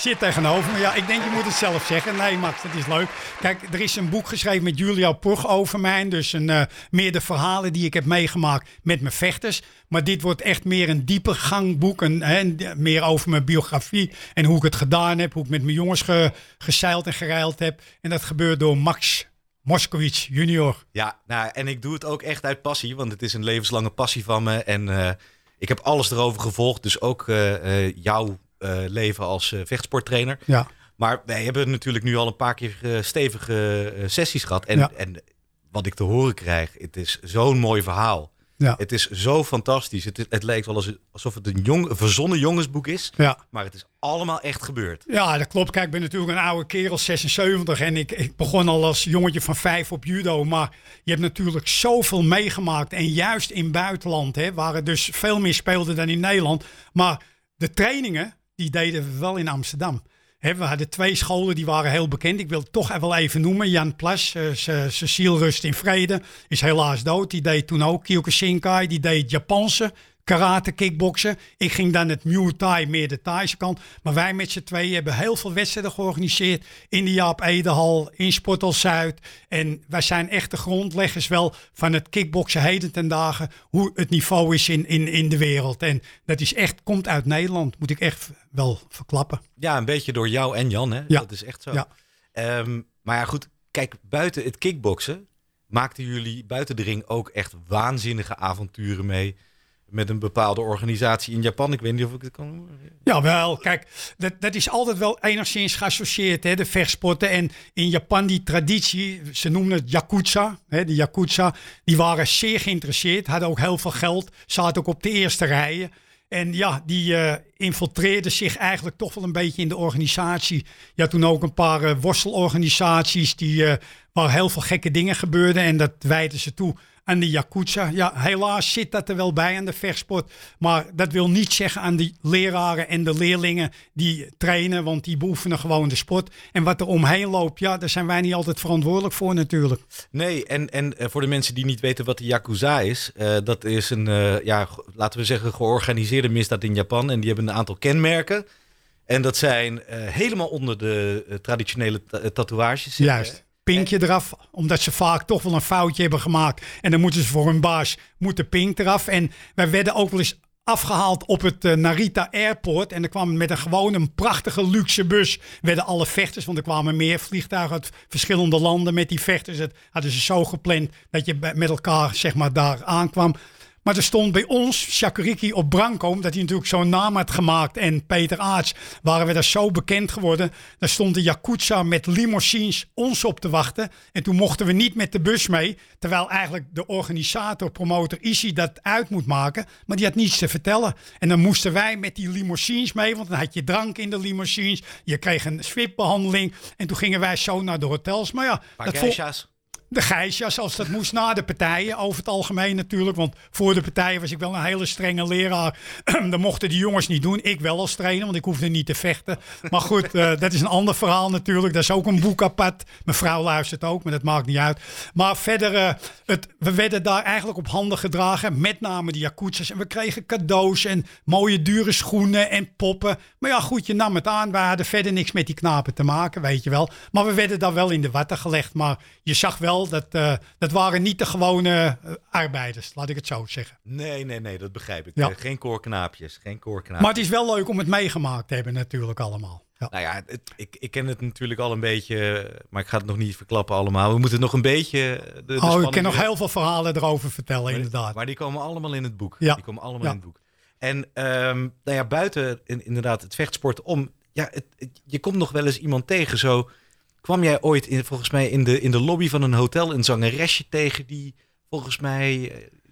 zit tegenover me. Ja, ik denk je moet het zelf zeggen. Nee, Max, dat is leuk. Kijk, er is een boek geschreven met Julia Pug over mij. Dus een, uh, meer de verhalen die ik heb meegemaakt met mijn vechters. Maar dit wordt echt meer een diepe gangboek. Een, hè, meer over mijn biografie en hoe ik het gedaan heb. Hoe ik met mijn jongens ge, gezeild en gereild heb. En dat gebeurt door Max Moskowitz junior. Ja, nou, en ik doe het ook echt uit passie. Want het is een levenslange passie van me. En uh, ik heb alles erover gevolgd. Dus ook uh, jouw leven als uh, vechtsporttrainer. Ja. Maar wij hebben natuurlijk nu al een paar keer uh, stevige sessies gehad. En, ja. en wat ik te horen krijg, het is zo'n mooi verhaal. Ja. Het is zo fantastisch. Het, het lijkt wel alsof het een, jong, een verzonnen jongensboek is. Ja. Maar het is allemaal echt gebeurd. Ja, dat klopt. Kijk, ik ben natuurlijk een oude kerel, 76. En ik, ik begon al als jongetje van vijf op judo. Maar je hebt natuurlijk zoveel meegemaakt. En juist in buitenland, hè, waar het dus veel meer speelde dan in Nederland. Maar de trainingen, die deden we wel in Amsterdam. We hadden twee scholen die waren heel bekend. Ik wil het toch wel even noemen. Jan Plas, uh, Cecile Rust in Vrede, is helaas dood. Die deed toen ook Kyokushinkai. Die deed Japanse karate, kickboksen. Ik ging dan het Muay Thai, meer de Thaise kant. Maar wij met z'n tweeën hebben heel veel wedstrijden georganiseerd. In de Jaap Edehal, in Sportal Zuid. En wij zijn echt de grondleggers wel van het kickboksen heden ten dagen. Hoe het niveau is in, in, in de wereld. En dat is echt, komt uit Nederland, moet ik echt wel verklappen. Ja, een beetje door jou en Jan, hè? Ja. Dat is echt zo. Ja. Um, maar ja, goed. Kijk, buiten het kickboksen maakten jullie buiten de ring ook echt waanzinnige avonturen mee met een bepaalde organisatie in Japan. Ik weet niet of ik het kan noemen. Jawel, kijk, dat, dat is altijd wel enigszins geassocieerd, hè, de vechtsporten. En in Japan die traditie, ze noemen het Yakuza, hè, de Yakuza, die waren zeer geïnteresseerd, hadden ook heel veel geld, zaten ook op de eerste rijen. En ja, die uh, infiltreerden zich eigenlijk toch wel een beetje in de organisatie. Je had toen ook een paar uh, worstelorganisaties die, uh, waar heel veel gekke dingen gebeurden. En dat wijten ze toe aan de Yakuza. Ja, helaas zit dat er wel bij aan de vechtsport. Maar dat wil niet zeggen aan de leraren en de leerlingen die trainen. Want die beoefenen gewoon de sport. En wat er omheen loopt, ja, daar zijn wij niet altijd verantwoordelijk voor natuurlijk. Nee, en, en voor de mensen die niet weten wat de Yakuza is. Uh, dat is een, uh, ja, laten we zeggen, georganiseerde misdaad in Japan. En die hebben een aantal kenmerken. En dat zijn uh, helemaal onder de traditionele tatoeages. Juist pinkje eraf. Omdat ze vaak toch wel een foutje hebben gemaakt. En dan moeten ze voor hun baas, moet de pink eraf. En wij werden ook wel eens afgehaald op het uh, Narita Airport. En er kwam met een gewoon een prachtige luxe bus. Werden alle vechters, want er kwamen meer vliegtuigen uit verschillende landen met die vechters. Dat hadden ze zo gepland dat je met elkaar zeg maar daar aankwam. Maar er stond bij ons, Shakuriki op Branco, omdat hij natuurlijk zo'n naam had gemaakt. En Peter Aarts, waren we daar zo bekend geworden. Daar stond de Yakuza met limousines ons op te wachten. En toen mochten we niet met de bus mee. Terwijl eigenlijk de organisator, promotor Isi dat uit moet maken. Maar die had niets te vertellen. En dan moesten wij met die limousines mee. Want dan had je drank in de limousines. Je kreeg een SWIP-behandeling. En toen gingen wij zo naar de hotels. Maar ja, dat. De geisjas als dat moest na de partijen. Over het algemeen natuurlijk. Want voor de partijen was ik wel een hele strenge leraar. dat mochten die jongens niet doen. Ik wel als trainer, want ik hoefde niet te vechten. Maar goed, uh, dat is een ander verhaal natuurlijk. Dat is ook een boek apart. Mijn vrouw luistert ook, maar dat maakt niet uit. Maar verder, het, we werden daar eigenlijk op handen gedragen. Met name de Yakutsa's. En we kregen cadeaus en mooie dure schoenen en poppen. Maar ja, goed, je nam het aan. We hadden verder niks met die knapen te maken, weet je wel. Maar we werden daar wel in de watten gelegd. Maar je zag wel, dat, uh, dat waren niet de gewone uh, arbeiders, laat ik het zo zeggen. Nee, nee, nee, dat begrijp ik. Ja. Geen koorknaapjes, geen koorknaapjes. Maar het is wel leuk om het meegemaakt te hebben natuurlijk allemaal. Ja. Nou ja, het, ik, ik ken het natuurlijk al een beetje, maar ik ga het nog niet verklappen allemaal. We moeten nog een beetje... De, de oh, ik kan nog heel veel verhalen erover vertellen, maar, inderdaad. Maar die komen allemaal in het boek. Ja. Die komen allemaal ja. in het boek. En um, nou ja, buiten in, inderdaad het vechtsport om... Ja, het, het, je komt nog wel eens iemand tegen zo kwam jij ooit in, volgens mij in de, in de lobby van een hotel een zangeresje tegen die volgens mij.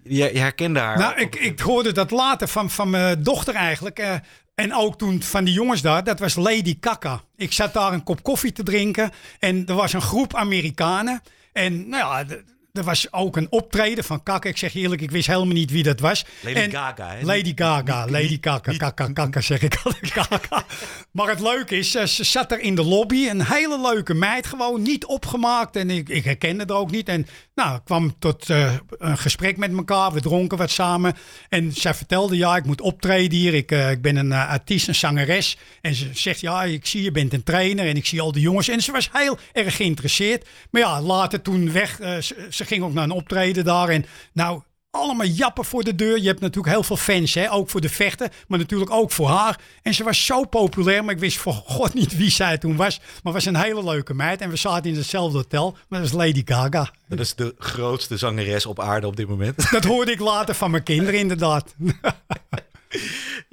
Je, je herkende haar. Nou, ik, ik hoorde dat later van, van mijn dochter eigenlijk. Uh, en ook toen van die jongens daar, dat was Lady Kaka. Ik zat daar een kop koffie te drinken en er was een groep Amerikanen. En nou ja, er was ook een optreden van Kaka. Ik zeg eerlijk, ik wist helemaal niet wie dat was. Lady en Gaga, hè? Lady Gaga, Lady Kaka, Kaka, Kaka zeg ik Kaka. Maar het leuke is, ze zat er in de lobby. Een hele leuke meid, gewoon niet opgemaakt. En ik, ik herkende er ook niet. En nou, kwam tot uh, een gesprek met elkaar. We dronken wat samen. En zij vertelde, ja, ik moet optreden hier. Ik, uh, ik ben een uh, artiest, een zangeres. En ze zegt, ja, ik zie je bent een trainer. En ik zie al die jongens. En ze was heel erg geïnteresseerd. Maar ja, later toen weg, ze, ze ging ook naar een optreden daar. En nou, allemaal jappen voor de deur. Je hebt natuurlijk heel veel fans, hè? ook voor de vechten, maar natuurlijk ook voor haar. En ze was zo populair, maar ik wist voor god niet wie zij toen was. Maar was een hele leuke meid en we zaten in hetzelfde hotel, maar dat is Lady Gaga. Dat is de grootste zangeres op aarde op dit moment. Dat hoorde ik later van mijn kinderen inderdaad.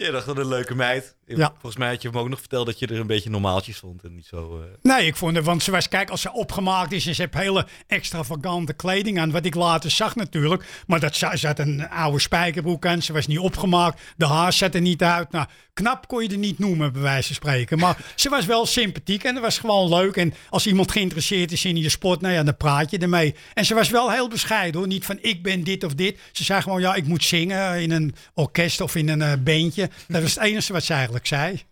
Je dacht dat een leuke meid. Ja. Volgens mij had je hem ook nog verteld dat je er een beetje normaaltjes vond en niet zo. Uh... Nee, ik vond het, want ze was, kijk, als ze opgemaakt is en ze heeft hele extravagante kleding aan, wat ik later zag natuurlijk. Maar dat ze zat een oude spijkerbroek aan, ze was niet opgemaakt, de haar zat er niet uit. Nou, knap kon je er niet noemen, bij wijze van spreken. Maar ze was wel sympathiek en dat was gewoon leuk. En als iemand geïnteresseerd is in je sport, nou ja, dan praat je ermee. En ze was wel heel bescheiden hoor, niet van ik ben dit of dit. Ze zei gewoon, ja, ik moet zingen in een orkest of in een uh, beentje. Dat was het enige wat ze eigenlijk zei.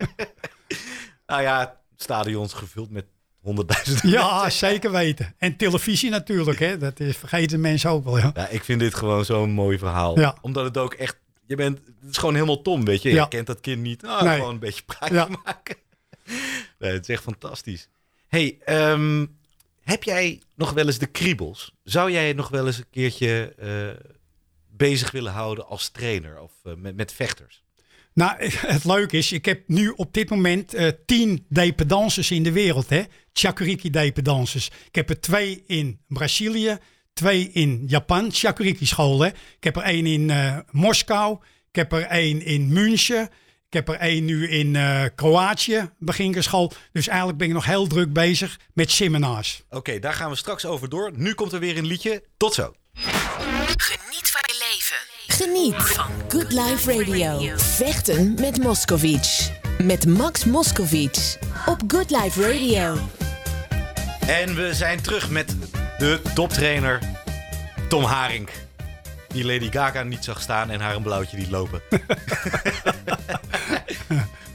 nou ja, stadions gevuld met honderdduizenden Ja, zeker weten. En televisie natuurlijk, hè. Dat is, vergeten mensen ook wel, ja. ja ik vind dit gewoon zo'n mooi verhaal. Ja. Omdat het ook echt... Je bent, het is gewoon helemaal tom, weet je. Je kent dat kind niet. Nou, nee. gewoon een beetje praatje maken. Nee, het is echt fantastisch. hey, um, heb jij nog wel eens de kriebels? Zou jij nog wel eens een keertje uh, bezig willen houden als trainer of uh, met, met vechters? Nou, het leuke is, ik heb nu op dit moment uh, tien dependances in de wereld. Hè? Chakuriki dependances. Ik heb er twee in Brazilië, twee in Japan, Chakuriki scholen. Ik heb er één in uh, Moskou, ik heb er één in München. Ik heb er één nu in uh, Kroatië, beginkerschool. Dus eigenlijk ben ik nog heel druk bezig met seminars. Oké, okay, daar gaan we straks over door. Nu komt er weer een liedje. Tot zo. Geniet van Good Life Radio. Vechten met Moscovic. Met Max Moscovic. Op Good Life Radio. En we zijn terug met de toptrainer Tom Haring. Die Lady Gaga niet zag staan en haar een blauwtje liet lopen.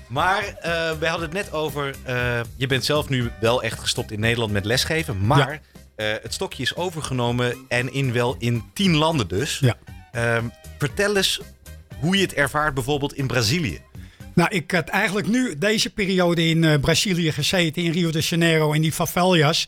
maar uh, we hadden het net over. Uh, je bent zelf nu wel echt gestopt in Nederland met lesgeven. Maar ja. uh, het stokje is overgenomen en in wel in tien landen dus. Ja. Um, vertel eens hoe je het ervaart bijvoorbeeld in Brazilië. Nou, ik had eigenlijk nu deze periode in uh, Brazilië gezeten, in Rio de Janeiro, in die favelas.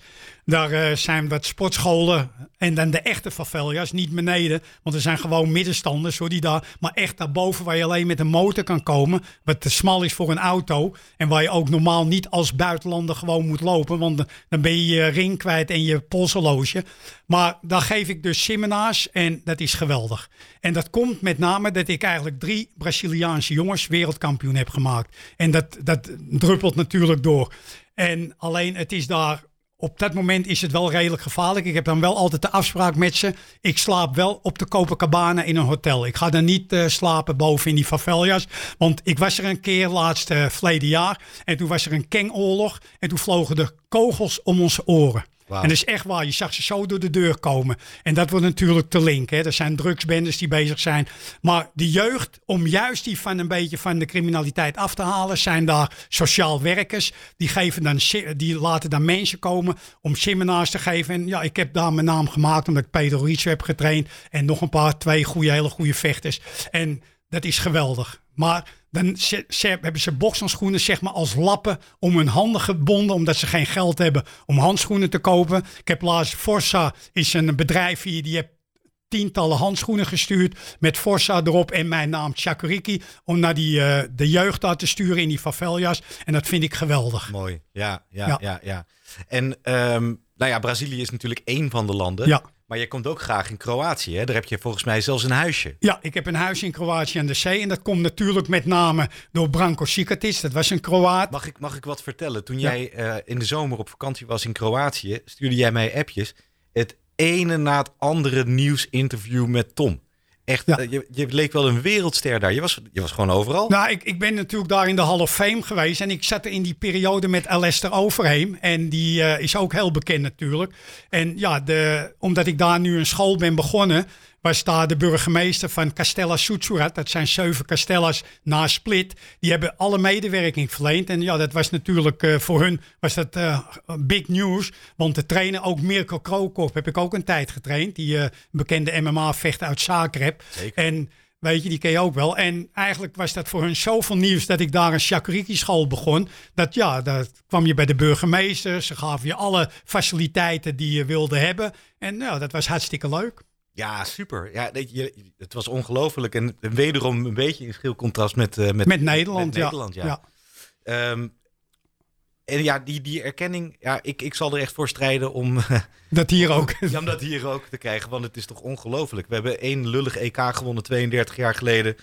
Daar uh, zijn wat sportscholen en dan de echte favelas, niet beneden. Want er zijn gewoon middenstanders hoor, die daar, maar echt daarboven waar je alleen met een motor kan komen. Wat te smal is voor een auto. En waar je ook normaal niet als buitenlander gewoon moet lopen. Want dan ben je je ring kwijt en je polshorloge. Maar daar geef ik dus seminars en dat is geweldig. En dat komt met name dat ik eigenlijk drie Braziliaanse jongens wereldkampioen heb gemaakt. En dat, dat druppelt natuurlijk door. En alleen het is daar op dat moment is het wel redelijk gevaarlijk. Ik heb dan wel altijd de afspraak met ze. Ik slaap wel op de Copacabana in een hotel. Ik ga dan niet uh, slapen boven in die favelas. Want ik was er een keer laatst uh, verleden jaar. En toen was er een kengoorlog. En toen vlogen de kogels om onze oren. En dat is echt waar. Je zag ze zo door de deur komen. En dat wordt natuurlijk te link. Hè. Er zijn drugsbendes die bezig zijn. Maar de jeugd, om juist die van een beetje van de criminaliteit af te halen, zijn daar sociaal werkers. Die, geven dan, die laten dan mensen komen om seminars te geven. En ja, ik heb daar mijn naam gemaakt omdat ik Peter Riets heb getraind. En nog een paar, twee goede, hele goede vechters. En dat is geweldig. Maar dan hebben ze bokshandschoenen zeg maar als lappen om hun handen gebonden. Omdat ze geen geld hebben om handschoenen te kopen. Ik heb laatst Forza is een bedrijf hier die heeft tientallen handschoenen gestuurd met Forza erop en mijn naam Chakuriki om naar die, uh, de jeugd daar te sturen in die faveljas. En dat vind ik geweldig. Mooi, ja, ja, ja, ja. En um, nou ja, Brazilië is natuurlijk één van de landen. Ja. Maar je komt ook graag in Kroatië. Hè? Daar heb je volgens mij zelfs een huisje. Ja, ik heb een huisje in Kroatië aan de zee. En dat komt natuurlijk met name door Branko Sikatic. Dat was een Kroaat. Mag ik, mag ik wat vertellen? Toen jij uh, in de zomer op vakantie was in Kroatië, stuurde jij mij appjes. Het ene na het andere nieuwsinterview met Tom. Echt, ja. Eh, je, je, leek wel een wereldster daar. Je was, je was gewoon overal. Nou, ik, ik ben natuurlijk daar in de Hall of Fame geweest. En ik zat er in die periode met Alistair Overheem. En die uh, is ook heel bekend natuurlijk. En ja, de, omdat ik daar nu een school ben begonnen was daar de burgemeester van Castella Soetsurat. Dat zijn zeven castellas na Split. Die hebben alle medewerking verleend. En ja, dat was natuurlijk uh, voor hun was dat, uh, big news. Want te trainen, ook Mirko Krokop heb ik ook een tijd getraind. Die uh, bekende MMA-vechter uit Zagreb. Zeker. En Weet je, die ken je ook wel. En eigenlijk was dat voor hun zoveel nieuws dat ik daar een Shakuriki-school begon. Dat ja, dat kwam je bij de burgemeester. Ze gaven je alle faciliteiten die je wilde hebben. En ja, dat was hartstikke leuk. Ja, super. Ja, je, het was ongelooflijk. En wederom een beetje in schil contrast met, uh, met, met Nederland. Met Nederland ja. ja. Um, en ja, die, die erkenning, ja, ik, ik zal er echt voor strijden om... Dat hier ook. Ja, om dat hier ook te krijgen, want het is toch ongelooflijk. We hebben één lullig EK gewonnen 32 jaar geleden.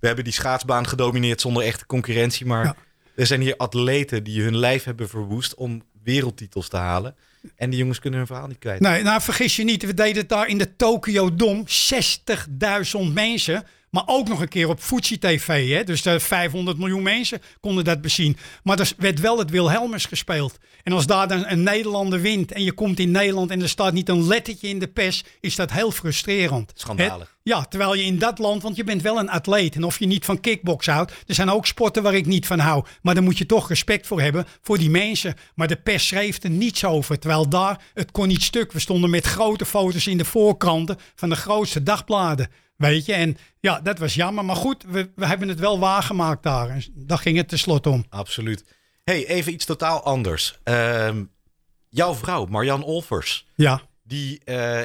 We hebben die schaatsbaan gedomineerd zonder echte concurrentie. Maar er zijn hier atleten die hun lijf hebben verwoest om wereldtitels te halen. En die jongens kunnen hun verhaal niet kwijt. Nee, nou vergis je niet, we deden het daar in de Tokyo Dom. 60.000 mensen. Maar ook nog een keer op Fuji TV. Hè? Dus de 500 miljoen mensen konden dat bezien. Maar er werd wel het Wilhelmus gespeeld. En als daar dan een Nederlander wint en je komt in Nederland en er staat niet een lettertje in de pers, is dat heel frustrerend. Schandalig. Ja, terwijl je in dat land, want je bent wel een atleet. En of je niet van kickbox houdt. Er zijn ook sporten waar ik niet van hou. Maar daar moet je toch respect voor hebben, voor die mensen. Maar de pers schreef er niets over. Terwijl daar, het kon niet stuk. We stonden met grote foto's in de voorkranten van de grootste dagbladen. Weet je, en ja, dat was jammer. Maar goed, we, we hebben het wel waargemaakt daar. En daar ging het tenslotte om. Absoluut. hey, even iets totaal anders. Uh, jouw vrouw, Marianne Olvers. Ja. Die uh,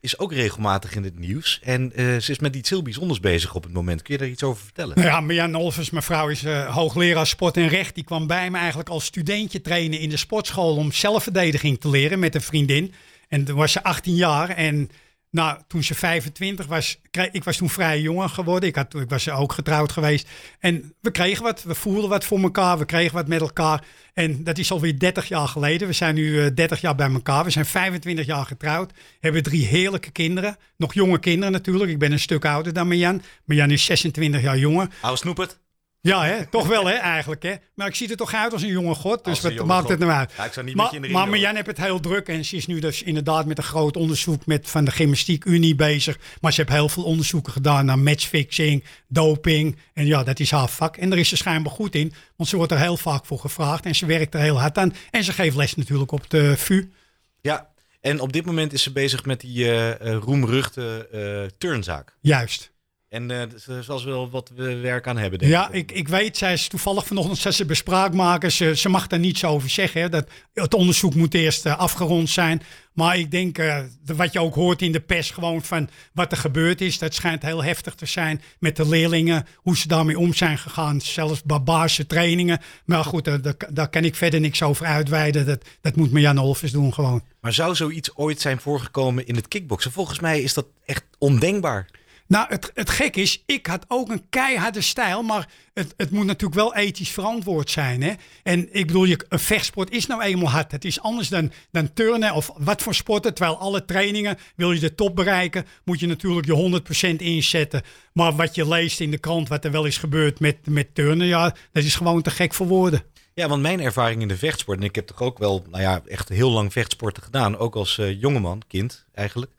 is ook regelmatig in het nieuws. En uh, ze is met iets heel bijzonders bezig op het moment. Kun je daar iets over vertellen? Ja, Olvers, mijn vrouw, is uh, hoogleraar sport en recht. Die kwam bij me eigenlijk als studentje trainen in de sportschool om zelfverdediging te leren met een vriendin. En toen was ze 18 jaar en nou, toen ze 25 was, ik was toen vrij jonger geworden. Ik, had, ik was ook getrouwd geweest. En we kregen wat, we voelden wat voor elkaar, we kregen wat met elkaar. En dat is alweer 30 jaar geleden. We zijn nu uh, eh, 30 jaar bij elkaar. We zijn 25 jaar getrouwd. Hebben drie heerlijke kinderen. Nog jonge kinderen natuurlijk. Ik ben een stuk ouder dan Marjan. Marjan is 26 jaar jonger. Oude snoepert. Ja, hè? toch wel hè, eigenlijk. Hè? Maar ik zie er toch uit als een jonge god. Dus wat maakt het nou uit? Ja, ik zou niet maar, met je maar Marjan heeft het heel druk. En ze is nu dus inderdaad met een groot onderzoek met, van de Gymnastiek Unie bezig. Maar ze heeft heel veel onderzoeken gedaan naar matchfixing, doping. En ja, dat is haar vak. En daar is ze schijnbaar goed in. Want ze wordt er heel vaak voor gevraagd. En ze werkt er heel hard aan. En ze geeft les natuurlijk op de VU. Ja, en op dit moment is ze bezig met die uh, roemruchte uh, turnzaak. Juist. En uh, zal wel wat werk aan hebben, denk ja, ik. ik. Ik weet, zij is toevallig vanochtend ze, ze bespraak maken. Ze, ze mag daar niets over zeggen. Hè. Dat, het onderzoek moet eerst uh, afgerond zijn. Maar ik denk, uh, wat je ook hoort in de pers, gewoon van wat er gebeurd is. Dat schijnt heel heftig te zijn met de leerlingen. Hoe ze daarmee om zijn gegaan. Zelfs barbaarse trainingen. Maar goed, daar, daar kan ik verder niks over uitweiden. Dat, dat moet Jan Olfers doen gewoon. Maar zou zoiets ooit zijn voorgekomen in het kickboksen? Volgens mij is dat echt ondenkbaar. Nou, het, het gek is, ik had ook een keiharde stijl, maar het, het moet natuurlijk wel ethisch verantwoord zijn. Hè? En ik bedoel, je, een vechtsport is nou eenmaal hard. Het is anders dan, dan turnen of wat voor sporten. Terwijl alle trainingen, wil je de top bereiken, moet je natuurlijk je 100% inzetten. Maar wat je leest in de krant, wat er wel is gebeurd met, met turnen, ja, dat is gewoon te gek voor woorden. Ja, want mijn ervaring in de vechtsport, en ik heb toch ook wel, nou ja, echt heel lang vechtsporten gedaan, ook als uh, jongeman, kind eigenlijk.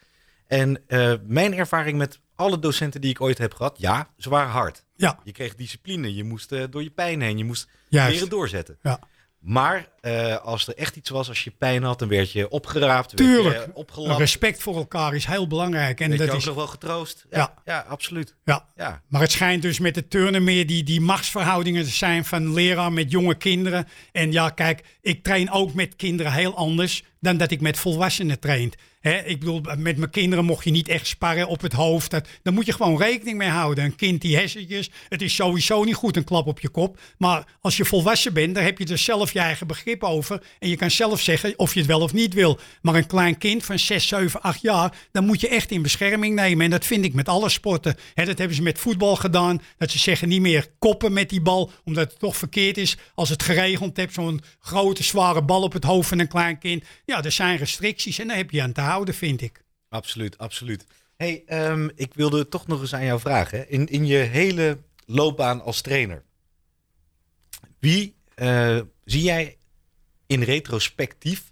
En uh, mijn ervaring met alle docenten die ik ooit heb gehad, ja, ze waren hard. Ja. Je kreeg discipline, je moest uh, door je pijn heen, je moest Juist. leren doorzetten. Ja. Maar uh, als er echt iets was, als je pijn had, dan werd je opgeraapt, Tuurlijk. werd je opgelapt. Respect voor elkaar is heel belangrijk. En werd dat je ook is, nog wel getroost. Ja, Ja. ja. absoluut. ja. Ja. Maar het schijnt dus met de turnen meer die, die machtsverhoudingen te zijn van leraar met jonge kinderen. En ja, kijk, ik train ook met kinderen heel anders dan dat ik met volwassenen train. Hè, ik bedoel, met mijn kinderen mocht je niet echt sparren op het hoofd. Dat, daar moet je gewoon rekening mee houden. Een kind die hersentjes, het is sowieso niet goed een klap op je kop. Maar als je volwassen bent, dan heb je er zelf je eigen begrip over. En je kan zelf zeggen of je het wel of niet wil. Maar een klein kind van 6, 7, 8 jaar, dan moet je echt in bescherming nemen. En dat vind ik met alle sporten. Dat hebben ze met voetbal gedaan. Dat ze zeggen niet meer koppen met die bal, omdat het toch verkeerd is. Als het geregeld hebt, zo'n grote zware bal op het hoofd van een klein kind. Ja, er zijn restricties en daar heb je aan te houden, vind ik. Absoluut, absoluut. Hey, um, ik wilde toch nog eens aan jou vragen. Hè? In, in je hele loopbaan als trainer. Wie uh, zie jij in retrospectief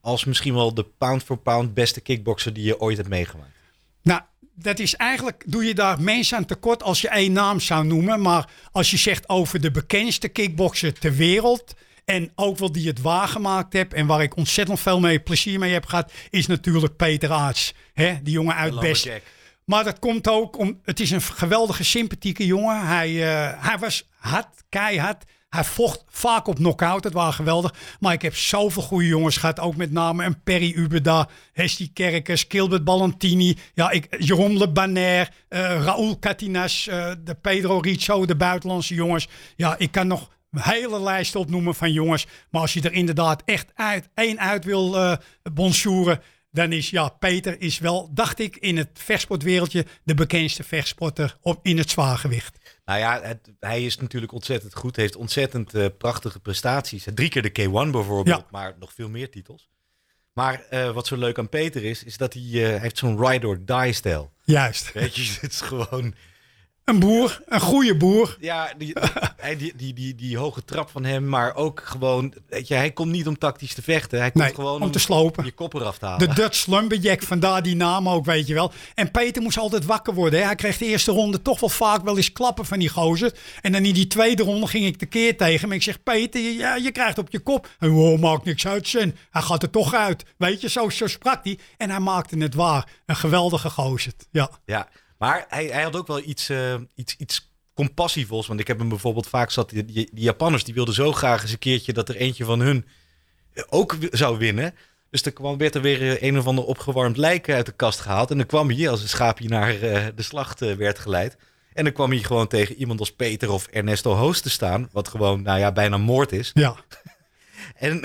als misschien wel de pound-for-pound beste kickboxer die je ooit hebt meegemaakt? Nou, dat is eigenlijk, doe je daar mensen aan tekort als je één naam zou noemen. Maar als je zegt over de bekendste kickboxer ter wereld... En ook wel die het waargemaakt heb en waar ik ontzettend veel mee plezier mee heb gehad, is natuurlijk Peter Aarts. Hè? Die jongen uit Best. Maar dat komt ook om, het is een geweldige, sympathieke jongen. Hij, uh, hij was hard, keihard. Hij vocht vaak op knockout, dat was geweldig. Maar ik heb zoveel goede jongens gehad, ook met name een Perry Ubeda, Hesty Kerkers, Gilbert Ballantini, ja, ik, Jeroen Le Banner, uh, Raúl Catinas, uh, de Pedro Rizzo, de buitenlandse jongens. Ja, ik kan nog hele lijst opnoemen van jongens. Maar als je er inderdaad echt uit, één uit wil uh, bonjouren, dan is ja, Peter is wel, dacht ik, in het vechtsportwereldje de bekendste vechtsporter op, in het zwaargewicht. Nou ja, het, hij is natuurlijk ontzettend goed. Heeft ontzettend uh, prachtige prestaties. Drie keer de K1 bijvoorbeeld, Ja. maar nog veel meer titels. Maar uh, wat zo leuk aan Peter is, is dat hij uh, heeft zo'n ride or die stijl. Juist. Weet je, het is gewoon... Een boer, een goede boer. Ja, die, die, die, die, die hoge trap van hem, maar ook gewoon... Weet je, hij komt niet om tactisch te vechten. Hij komt gewoon om te slopen. je kop eraf te halen. De Dutch Lumberjack, vandaar die naam ook, weet je wel. En Peter moest altijd wakker worden. Hè. Hij kreeg de eerste ronde toch wel vaak wel eens klappen van die gozer. En dan in die tweede ronde ging ik tekeer tegen hem. Ik zeg, Peter, je, ja, je krijgt op je kop. En wow, maakt niks uit, Sen. Hij gaat er toch uit. Weet je, zo, zo sprak hij. En hij maakte het waar. Een geweldige gozer. Ja. Ja, maar hij, hij had ook wel iets, uh, iets, iets compassievols. Want ik heb hem bijvoorbeeld vaak zat. Die, die, Japanners die wilden zo graag eens een keertje dat er eentje van hun ook zou winnen. Dus er kwam, werd er weer een of ander opgewarmd lijk uit de kast gehaald. En dan kwam hij als een schaapje naar uh, de slacht uh, werd geleid. En dan kwam hij gewoon tegen iemand als Peter of Ernesto Hoos te staan. Wat gewoon, nou ja, bijna moord is. Ja. en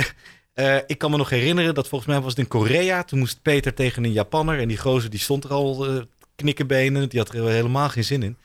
uh, ik kan me nog herinneren dat volgens mij was het in Korea. Toen moest Peter tegen een Japanner. En die gozer die stond er al knikkenbenen. Die had er helemaal geen zin in.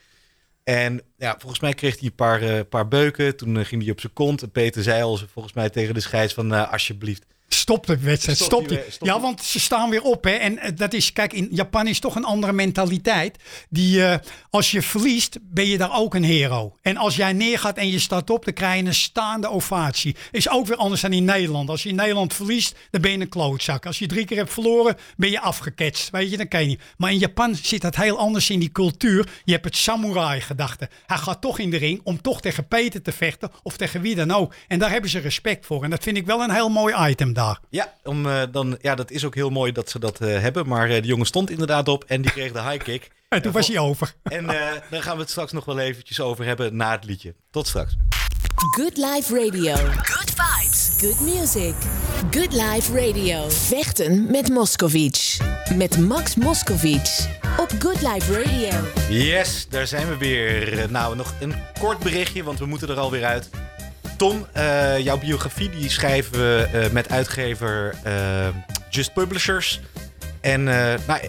En ja, volgens mij kreeg hij een paar, uh, paar beuken. Toen uh, ging hij op zijn kont. En Peter zei al volgens mij tegen de scheids van uh, alsjeblieft. Stop de wedstrijd, Stop stop, die die. we- stop Ja, die. want ze staan weer op. Hè. En eh, dat is, kijk, in Japan is toch een andere mentaliteit. Die, eh, als je verliest, ben je daar ook een hero. En als jij neergaat en je staat op, dan krijg je een staande ovatie. Is ook weer anders dan in Nederland. Als je in Nederland verliest, dan ben je een klootzak. Als je drie keer hebt verloren, ben je afgeketst. Weet je, dan kan je niet. Maar in Japan zit dat heel anders in die cultuur. Je hebt het samurai-gedachte. Hij gaat toch in de ring om toch tegen Peter te vechten. Of tegen wie dan ook. En daar hebben ze respect voor. En dat vind ik wel een heel mooi item daar. Ja, om, eh, dan, ja, dat is ook heel mooi dat ze dat eh, hebben. Maar eh, de jongen stond inderdaad op en die kreeg de high kick. En toen was hij over. En eh, daar gaan we het straks nog wel eventjes over hebben na het liedje. Tot straks. Good Life Radio. Good vibes. Good music. Good Life Radio. Vechten met Moscovic. Met Max Moscovic. Op Good Life Radio. Yes, daar zijn we weer. Nou, nog een kort berichtje, want we moeten er alweer uit. Eh, jouw biografie die schrijven we eh, met uitgever eh, Just Publishers. En nou,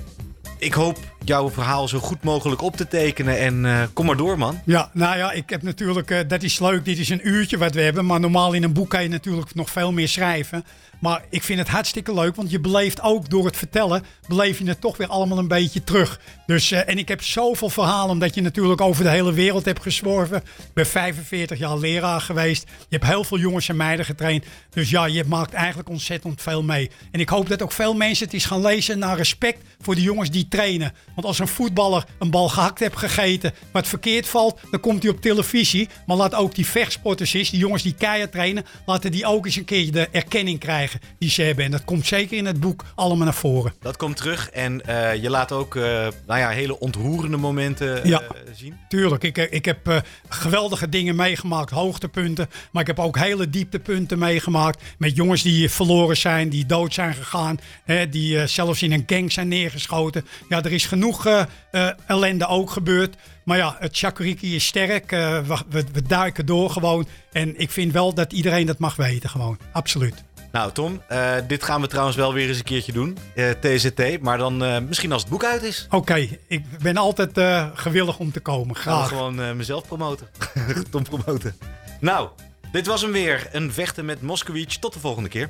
ik hoop jouw verhaal zo goed mogelijk op te tekenen. En eh, kom maar door, man. Ja, nou ja, ik heb natuurlijk, eh, dat is leuk, dit is een uurtje wat we hebben. Maar normaal in een boek kan je natuurlijk nog veel meer schrijven. Maar ik vind het hartstikke leuk, want je beleeft ook door het vertellen, beleef je het toch weer allemaal een beetje terug. Dus, eh, en ik heb zoveel verhalen, omdat je natuurlijk over de hele wereld hebt gezworven. Ik ben 45 jaar leraar geweest. Je hebt heel veel jongens en meiden getraind. Dus ja, je maakt eigenlijk ontzettend veel mee. En ik hoop dat ook veel mensen het eens gaan lezen naar respect voor de jongens die trainen. Want als een voetballer een bal gehakt heeft gegeten, wat verkeerd valt, dan komt hij op televisie. Maar laat ook die vechtsporters eens, die jongens die keihard trainen, laten die ook eens een keer de erkenning krijgen die ze hebben. En dat komt zeker in het boek allemaal naar voren. Dat komt terug en eh, je laat ook uh, nou ja, hele ontroerende momenten uh, Ja. zien. Tuurlijk, ik, ik heb eh, geweldige dingen meegemaakt, hoogtepunten. Maar ik heb ook hele dieptepunten meegemaakt. Met jongens die verloren zijn, die dood zijn gegaan. Hè, die eh, zelfs in een gang zijn neergeschoten. Ja, er is genoeg eh, eh, ellende ook gebeurd. Maar ja, het Chakuriki is sterk. eh, we, we, duiken door gewoon. En ik vind wel dat iedereen dat mag weten gewoon. Absoluut. Nou, Tom, dit gaan we trouwens wel weer eens een keertje doen. TZT, maar dan misschien als het boek uit is. Oké, ik ben altijd gewillig om te komen. Graag. gewoon eh, mezelf promoten. Tom promoten. Nou, dit was hem weer. Een vechten met Moskowitz. Tot de volgende keer.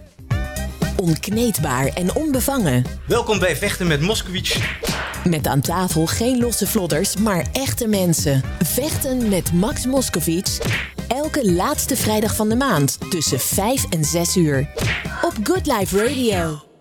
Onkneedbaar en onbevangen. Welkom bij Vechten met Moskowitz. Met aan tafel geen losse vlodders, maar echte mensen. Vechten met Max Moskowitz. Elke laatste vrijdag van de maand tussen 5 en 6 uur. Op Good Life Radio.